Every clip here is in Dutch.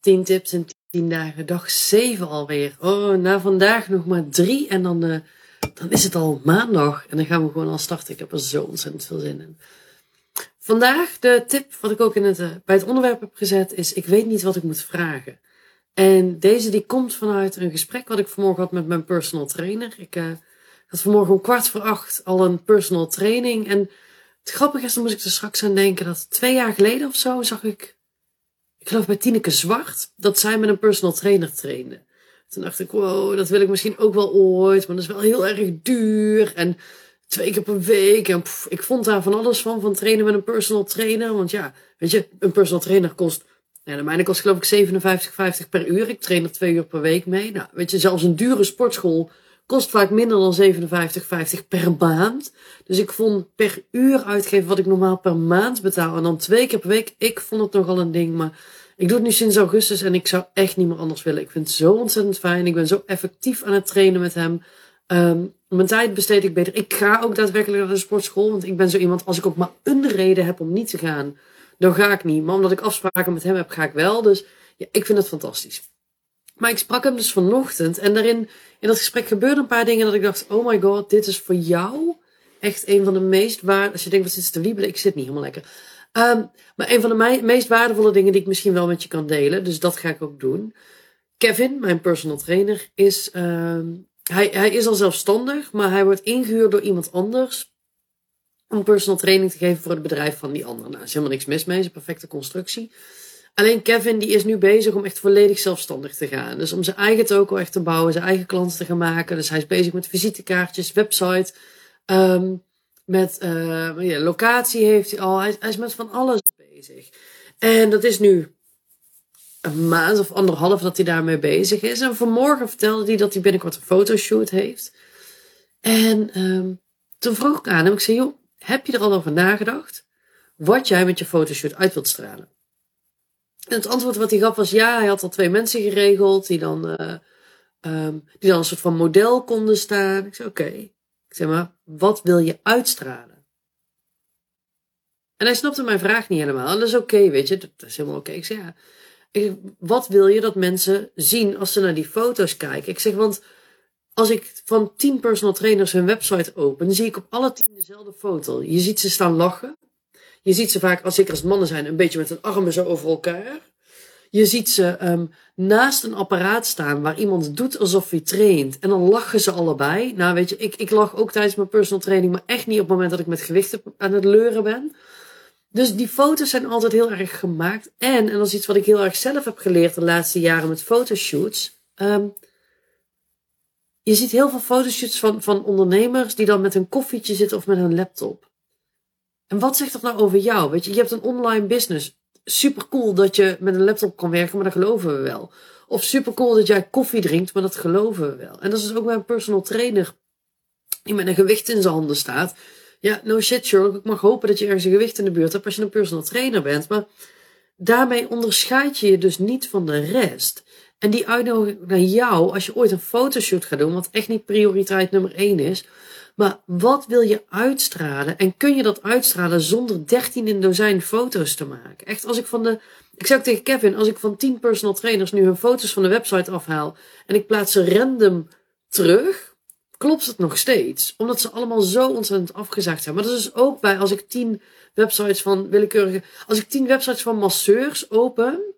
10 tips in 10 dagen, dag 7 alweer. Oh, na vandaag nog maar 3 en dan, uh, dan is het al maandag. En dan gaan we gewoon al starten. Ik heb er zo ontzettend veel zin in. Vandaag de tip, wat ik ook in het, uh, bij het onderwerp heb gezet, is: ik weet niet wat ik moet vragen. En deze die komt vanuit een gesprek wat ik vanmorgen had met mijn personal trainer. Ik uh, had vanmorgen om kwart voor acht al een personal training. En het grappige is, dan moest ik er straks aan denken dat twee jaar geleden of zo zag ik ik geloof bij Tineke Zwart, dat zij met een personal trainer trainde. Toen dacht ik, wow, dat wil ik misschien ook wel ooit, maar dat is wel heel erg duur. En twee keer per week. En ik vond daar van alles van, van trainen met een personal trainer. Want ja, weet je, een personal trainer kost, ja, de mijne kost geloof ik 57,50 per uur. Ik train er twee uur per week mee. Nou, weet je, zelfs een dure sportschool kost vaak minder dan 57,50 per maand. Dus ik vond per uur uitgeven wat ik normaal per maand betaal. En dan twee keer per week. Ik vond het nogal een ding. Maar ik doe het nu sinds augustus en ik zou echt niet meer anders willen. Ik vind het zo ontzettend fijn. Ik ben zo effectief aan het trainen met hem. Um, mijn tijd besteed ik beter. Ik ga ook daadwerkelijk naar de sportschool. Want ik ben zo iemand, als ik ook maar een reden heb om niet te gaan, dan ga ik niet. Maar omdat ik afspraken met hem heb, ga ik wel. Dus ja, ik vind het fantastisch. Maar ik sprak hem dus vanochtend en daarin, in dat gesprek gebeurden een paar dingen dat ik dacht, oh my god, dit is voor jou echt een van de meest waar. Als je denkt, wat zit te wiebelen? Ik zit niet helemaal lekker. Um, maar een van de meest waardevolle dingen die ik misschien wel met je kan delen, dus dat ga ik ook doen. Kevin, mijn personal trainer, is, um, hij, hij is al zelfstandig, maar hij wordt ingehuurd door iemand anders om personal training te geven voor het bedrijf van die ander. Nou, er is helemaal niks mis mee, is een perfecte constructie. Alleen Kevin die is nu bezig om echt volledig zelfstandig te gaan. Dus om zijn eigen toko echt te bouwen, zijn eigen klanten te gaan maken. Dus hij is bezig met visitekaartjes, website, um, met uh, ja, locatie heeft hij al. Hij, hij, is met van alles bezig. En dat is nu een maand of anderhalf dat hij daarmee bezig is. En vanmorgen vertelde hij dat hij binnenkort een fotoshoot heeft. En um, toen vroeg ik aan hem, ik zei, joh, heb je er al over nagedacht? Wat jij met je fotoshoot uit wilt stralen? En het antwoord wat hij gaf was ja, hij had al twee mensen geregeld die dan, uh, die dan een soort van model konden staan. Ik zei oké. Ik zeg maar, wat wil je uitstralen? En hij snapte mijn vraag niet helemaal. En dat is oké, weet je, dat is helemaal oké. Ik zeg ja, ik, wat wil je dat mensen zien als ze naar die foto's kijken? Ik zeg, want als ik van tien personal trainers hun website open, zie ik op alle tien dezelfde foto. Je ziet ze staan lachen. Je ziet ze vaak, als zeker als mannen zijn, een beetje met hun armen zo over elkaar. Je ziet ze um, naast een apparaat staan waar iemand doet alsof hij traint. En dan lachen ze allebei. Nou, weet je, ik, ik lach ook tijdens mijn personal training, maar echt niet op het moment dat ik met gewichten aan het leuren ben. Dus die foto's zijn altijd heel erg gemaakt. En, en dat is iets wat ik heel erg zelf heb geleerd de laatste jaren met fotoshoots. Um, je ziet heel veel fotoshoots van, van ondernemers die dan met een koffietje zitten of met een laptop. En wat zegt dat nou over jou? Weet je, je hebt een online business. Super cool dat je met een laptop kan werken, maar dat geloven we wel. Of super cool dat jij koffie drinkt, maar dat geloven we wel. En dat is dus ook bij een personal trainer die met een gewicht in zijn handen staat. Ja, no shit Sherlock, ik mag hopen dat je ergens een gewicht in de buurt hebt als je een personal trainer bent. Maar daarmee onderscheid je je dus niet van de rest. En die uitnodiging naar jou, als je ooit een fotoshoot gaat doen, wat echt niet prioriteit nummer één is, maar wat wil je uitstralen? En kun je dat uitstralen zonder 13 in dozijn foto's te maken? Echt, als ik van de. Ik ook tegen Kevin, als ik van 10 personal trainers nu hun foto's van de website afhaal en ik plaats ze random terug, klopt het nog steeds. Omdat ze allemaal zo ontzettend afgezaagd zijn. Maar dat is dus ook bij als ik 10 websites van willekeurige. Als ik 10 websites van masseurs open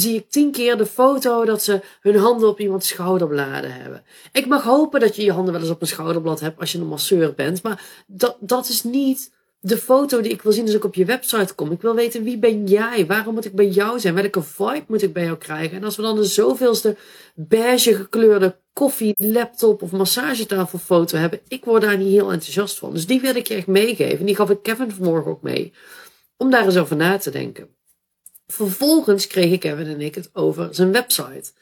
zie ik tien keer de foto dat ze hun handen op iemands schouderbladen hebben. Ik mag hopen dat je je handen wel eens op een schouderblad hebt als je een masseur bent, maar dat, dat is niet de foto die ik wil zien als ik op je website kom. Ik wil weten wie ben jij? Waarom moet ik bij jou zijn? Welke vibe moet ik bij jou krijgen? En als we dan de zoveelste beige gekleurde koffie, laptop of massagetafelfoto hebben, ik word daar niet heel enthousiast van. Dus die wil ik je echt meegeven. Die gaf ik Kevin vanmorgen ook mee. Om daar eens over na te denken. Vervolgens kregen Kevin en ik het over zijn website.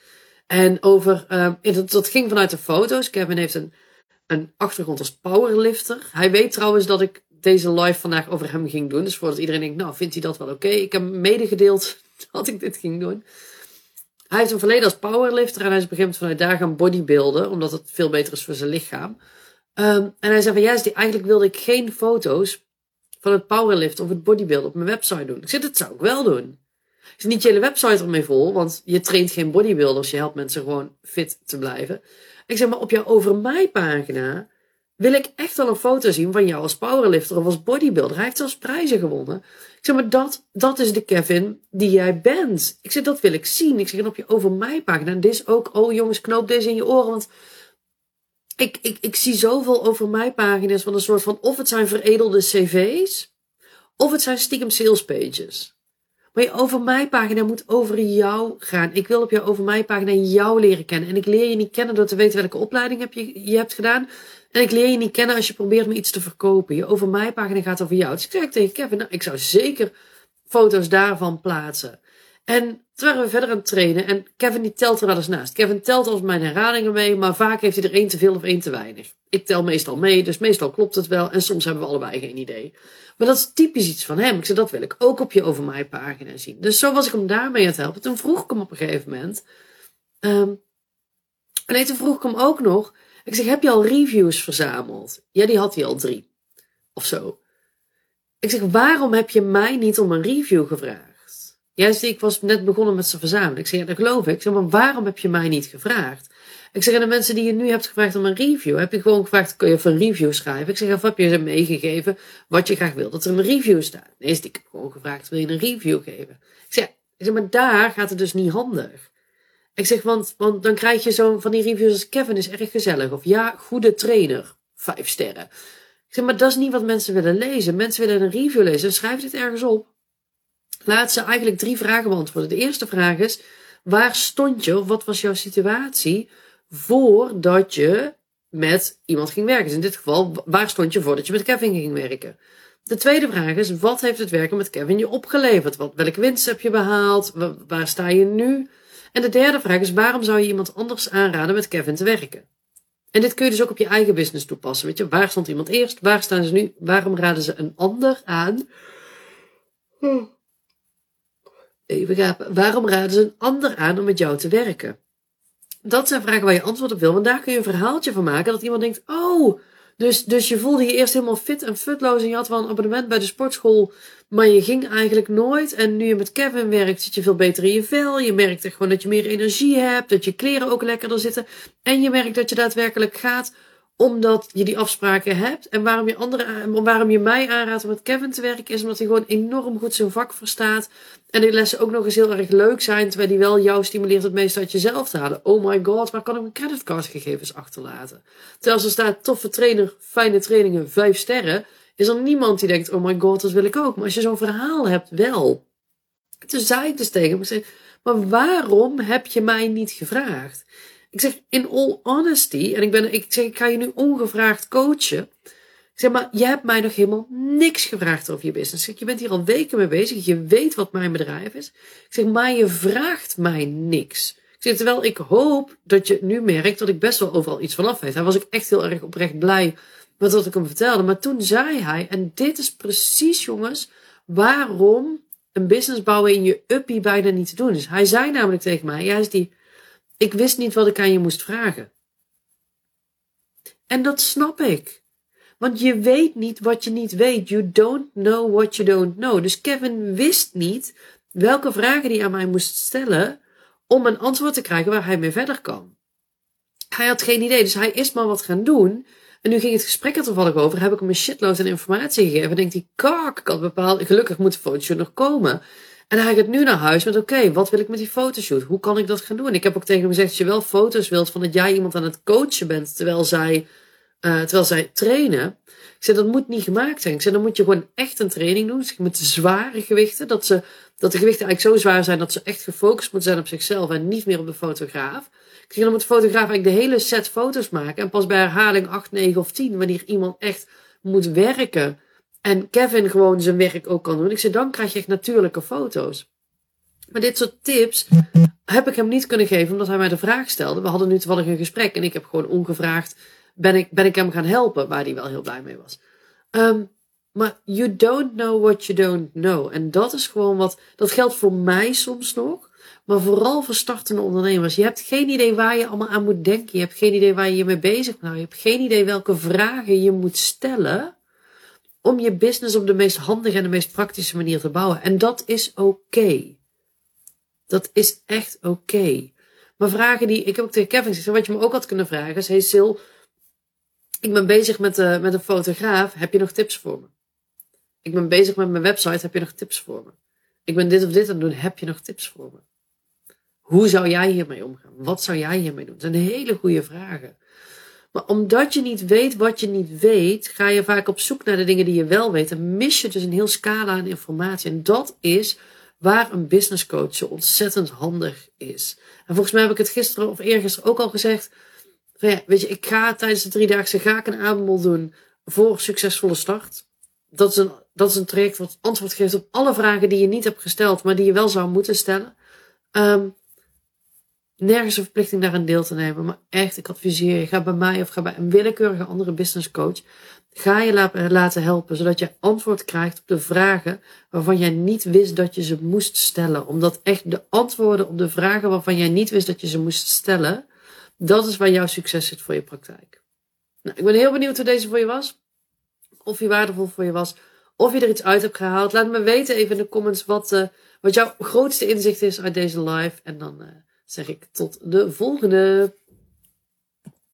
En over, uh, dat, ging vanuit de foto's. Kevin heeft een, een achtergrond als powerlifter. Hij weet trouwens dat ik deze live vandaag over hem ging doen. Dus voordat iedereen denkt, nou, vindt hij dat wel oké? Ik heb medegedeeld dat ik dit ging doen. Hij heeft een verleden als powerlifter en hij is begint vanuit daar gaan bodybuilden, omdat het veel beter is voor zijn lichaam. Um, en hij zei van, ja, eigenlijk wilde ik geen foto's van het powerlift of het bodybuilden op mijn website doen. Ik zei, dat zou ik wel doen. Is niet je hele website ermee vol, want je traint geen bodybuilders. Je helpt mensen gewoon fit te blijven. Ik zeg maar, op jouw over mij pagina wil ik echt wel een foto zien van jou als powerlifter of als bodybuilder. Hij heeft zelfs prijzen gewonnen. Ik zeg maar, dat, dat is de Kevin die jij bent. Ik zeg, dat wil ik zien. Ik zeg, en op je over mij pagina. En dit is ook, oh jongens, knoop deze in je oren, want ik, ik, ik zie zoveel over mij pagina's van een soort van, of het zijn veredelde cv's, of het zijn stiekem sales pages. Maar je over mij pagina moet over jou gaan. Ik wil op je over mij pagina jou leren kennen. En ik leer je niet kennen door te weten welke opleiding heb je, je hebt gedaan. En ik leer je niet kennen als je probeert me iets te verkopen. Je over mij pagina gaat over jou. Dus ik zeg tegen Kevin, nou, ik zou zeker foto's daarvan plaatsen. En toen waren we verder aan het trainen en Kevin die telt er wel eens naast. Kevin telt als mijn herhalingen mee, maar vaak heeft hij er één te veel of één te weinig. Ik tel meestal mee, dus meestal klopt het wel en soms hebben we allebei geen idee. Maar dat is typisch iets van hem. Ik zei, dat wil ik ook op je over mij pagina zien. Dus zo was ik hem daarmee aan het helpen. Toen vroeg ik hem op een gegeven moment. Um, nee, toen vroeg ik hem ook nog. Ik zeg, heb je al reviews verzameld? Ja, die had hij al drie. Of zo. Ik zeg, waarom heb je mij niet om een review gevraagd? Juist, ik was net begonnen met ze verzamelen. Ik zeg, ja, dat geloof ik. Ik zeg, maar waarom heb je mij niet gevraagd? Ik zeg, aan de mensen die je nu hebt gevraagd om een review, heb je gewoon gevraagd, kun je even een review schrijven? Ik zeg, of heb je ze meegegeven wat je graag wil dat er een review staat? Nee, ik heb gewoon gevraagd, wil je een review geven? Ik zeg, ik zeg, maar daar gaat het dus niet handig. Ik zeg, want, want dan krijg je zo van die reviews als Kevin is erg gezellig. Of ja, goede trainer, vijf sterren. Ik zeg, maar dat is niet wat mensen willen lezen. Mensen willen een review lezen. Schrijf dit ergens op. Laat ze eigenlijk drie vragen beantwoorden. De eerste vraag is: waar stond je of wat was jouw situatie voordat je met iemand ging werken? Dus in dit geval, waar stond je voordat je met Kevin ging werken? De tweede vraag is: wat heeft het werken met Kevin je opgeleverd? Wat, welke winst heb je behaald? Waar, sta je nu? En de derde vraag is: waarom zou je iemand anders aanraden met Kevin te werken? En dit kun je dus ook op je eigen business toepassen. Weet je, waar stond iemand eerst? Waar staan ze nu? Waarom raden ze een ander aan? Even waarom raden ze een ander aan om met jou te werken? Dat zijn vragen waar je antwoord op wil, want daar kun je een verhaaltje van maken dat iemand denkt, oh, dus, dus je voelde je eerst helemaal fit en futloos en je had wel een abonnement bij de sportschool, maar je ging eigenlijk nooit. En nu je met Kevin werkt, zit je veel beter in je vel. Je merkt echt gewoon dat je meer energie hebt, dat je kleren ook lekkerder zitten. En je merkt dat je daadwerkelijk gaat omdat je die afspraken hebt. En waarom je, andere, waarom je mij aanraadt om met Kevin te werken, is omdat hij gewoon enorm goed zijn vak verstaat. En die lessen ook nog eens heel erg leuk zijn, terwijl die wel jou stimuleert het meest uit jezelf te halen. Oh my god, waar kan ik mijn creditcardgegevens achterlaten? Terwijl er staat toffe trainer, fijne trainingen, vijf sterren, is er niemand die denkt, oh my god, dat wil ik ook. Maar als je zo'n verhaal hebt, wel. Toen zei ik dus tegen hem, maar waarom heb je mij niet gevraagd? Ik zeg, in all honesty, en ik, ben, ik zeg, ga je nu ongevraagd coachen. Ik zeg, maar je hebt mij nog helemaal niks gevraagd over je business. Zeg, je bent hier al weken mee bezig. Je weet wat mijn bedrijf is. Ik zeg, maar je vraagt mij niks. Ik zeg, terwijl ik hoop dat je nu merkt dat ik best wel overal iets vanaf weet. Hij was ik echt heel erg oprecht blij met wat ik hem vertelde. Maar toen zei hij, en dit is precies jongens, waarom een business bouwen in je uppie bijna niet te doen is. Hij zei namelijk tegen mij, ja, is die ik wist niet wat ik aan je moest vragen. En dat snap ik. Want je weet niet wat je niet weet. You don't know what you don't know. Dus Kevin wist niet welke vragen hij aan mij moest stellen om een antwoord te krijgen waar hij mee verder kan. Hij had geen idee, dus hij is maar wat gaan doen. En nu ging het gesprek er toevallig over. Heb ik hem een shitload aan informatie gegeven. En denkt hij, kak, ik had bepaald, gelukkig moet de fotoshoot nog komen. En hij gaat nu naar huis met: oké, wat wil ik met die fotoshoot? Hoe kan ik dat gaan doen? Ik heb ook tegen hem gezegd: als je wel foto's wilt van dat jij iemand aan het coachen bent terwijl zij, uh, terwijl zij trainen. Ik zei: dat moet niet gemaakt zijn. Ik zei: dan moet je gewoon echt een training doen. Dus met zware gewichten. Dat, ze, dat de gewichten eigenlijk zo zwaar zijn dat ze echt gefocust moeten zijn op zichzelf en niet meer op de fotograaf. Ik zeg: dan moet de fotograaf eigenlijk de hele set foto's maken. En pas bij herhaling 8, 9 of 10, wanneer iemand echt moet werken en Kevin gewoon zijn werk ook kan doen. Ik zei, dan krijg je echt natuurlijke foto's. Maar dit soort tips heb ik hem niet kunnen geven omdat hij mij de vraag stelde. We hadden nu toevallig een gesprek en ik heb gewoon ongevraagd, ben ik, ben ik hem gaan helpen, waar hij wel heel blij mee was. Um, maar you don't know what you don't know. En dat is gewoon wat, dat geldt voor mij soms nog. Maar vooral voor startende ondernemers. Je hebt geen idee waar je allemaal aan moet denken. Je hebt geen idee waar je je mee bezig moet Je hebt geen idee welke vragen je moet stellen om je business op de meest handige en de meest praktische manier te bouwen. En dat is oké. Dat is echt oké. Maar vragen die, ik heb ook tegen Kevin gezegd, wat je me ook had kunnen vragen is, hey Sil, ik ben bezig met, uh, met een fotograaf, heb je nog tips voor me? Ik ben bezig met mijn website, heb je nog tips voor me? Ik ben dit of dit aan het doen, heb je nog tips voor me? Hoe zou jij hiermee omgaan? Wat zou jij hiermee doen? Dat zijn hele goede vragen. Maar omdat je niet weet wat je niet weet, ga je vaak op zoek naar de dingen die je wel weet. En mis je dus een heel scala aan informatie. En dat is waar een business coach zo ontzettend handig is. En volgens mij heb ik het gisteren of eergisteren ook al gezegd. Ja, weet je, ik ga tijdens de driedaagse ga ik een aanbod doen voor succesvolle start. Dat is, een, dat is een traject wat antwoord geeft op alle vragen die je niet hebt gesteld, maar die je wel zou moeten stellen. Um, nergens een verplichting daar een deel te nemen. Maar echt, ik adviseer je, ga bij mij of ga bij een willekeurige andere business coach. Ga je laten helpen, zodat je antwoord krijgt op de vragen waarvan jij niet wist dat je ze moest stellen. Omdat echt de antwoorden op de vragen waarvan jij niet wist dat je ze moest stellen, dat is waar jouw succes zit voor je praktijk. Nou, ik ben heel benieuwd hoe deze voor je was. Of die waardevol voor je was. Of je er iets uit hebt gehaald. Laat me weten even in de comments wat, uh, wat jouw grootste inzicht is uit deze live. En dan uh, zeg ik tot de volgende.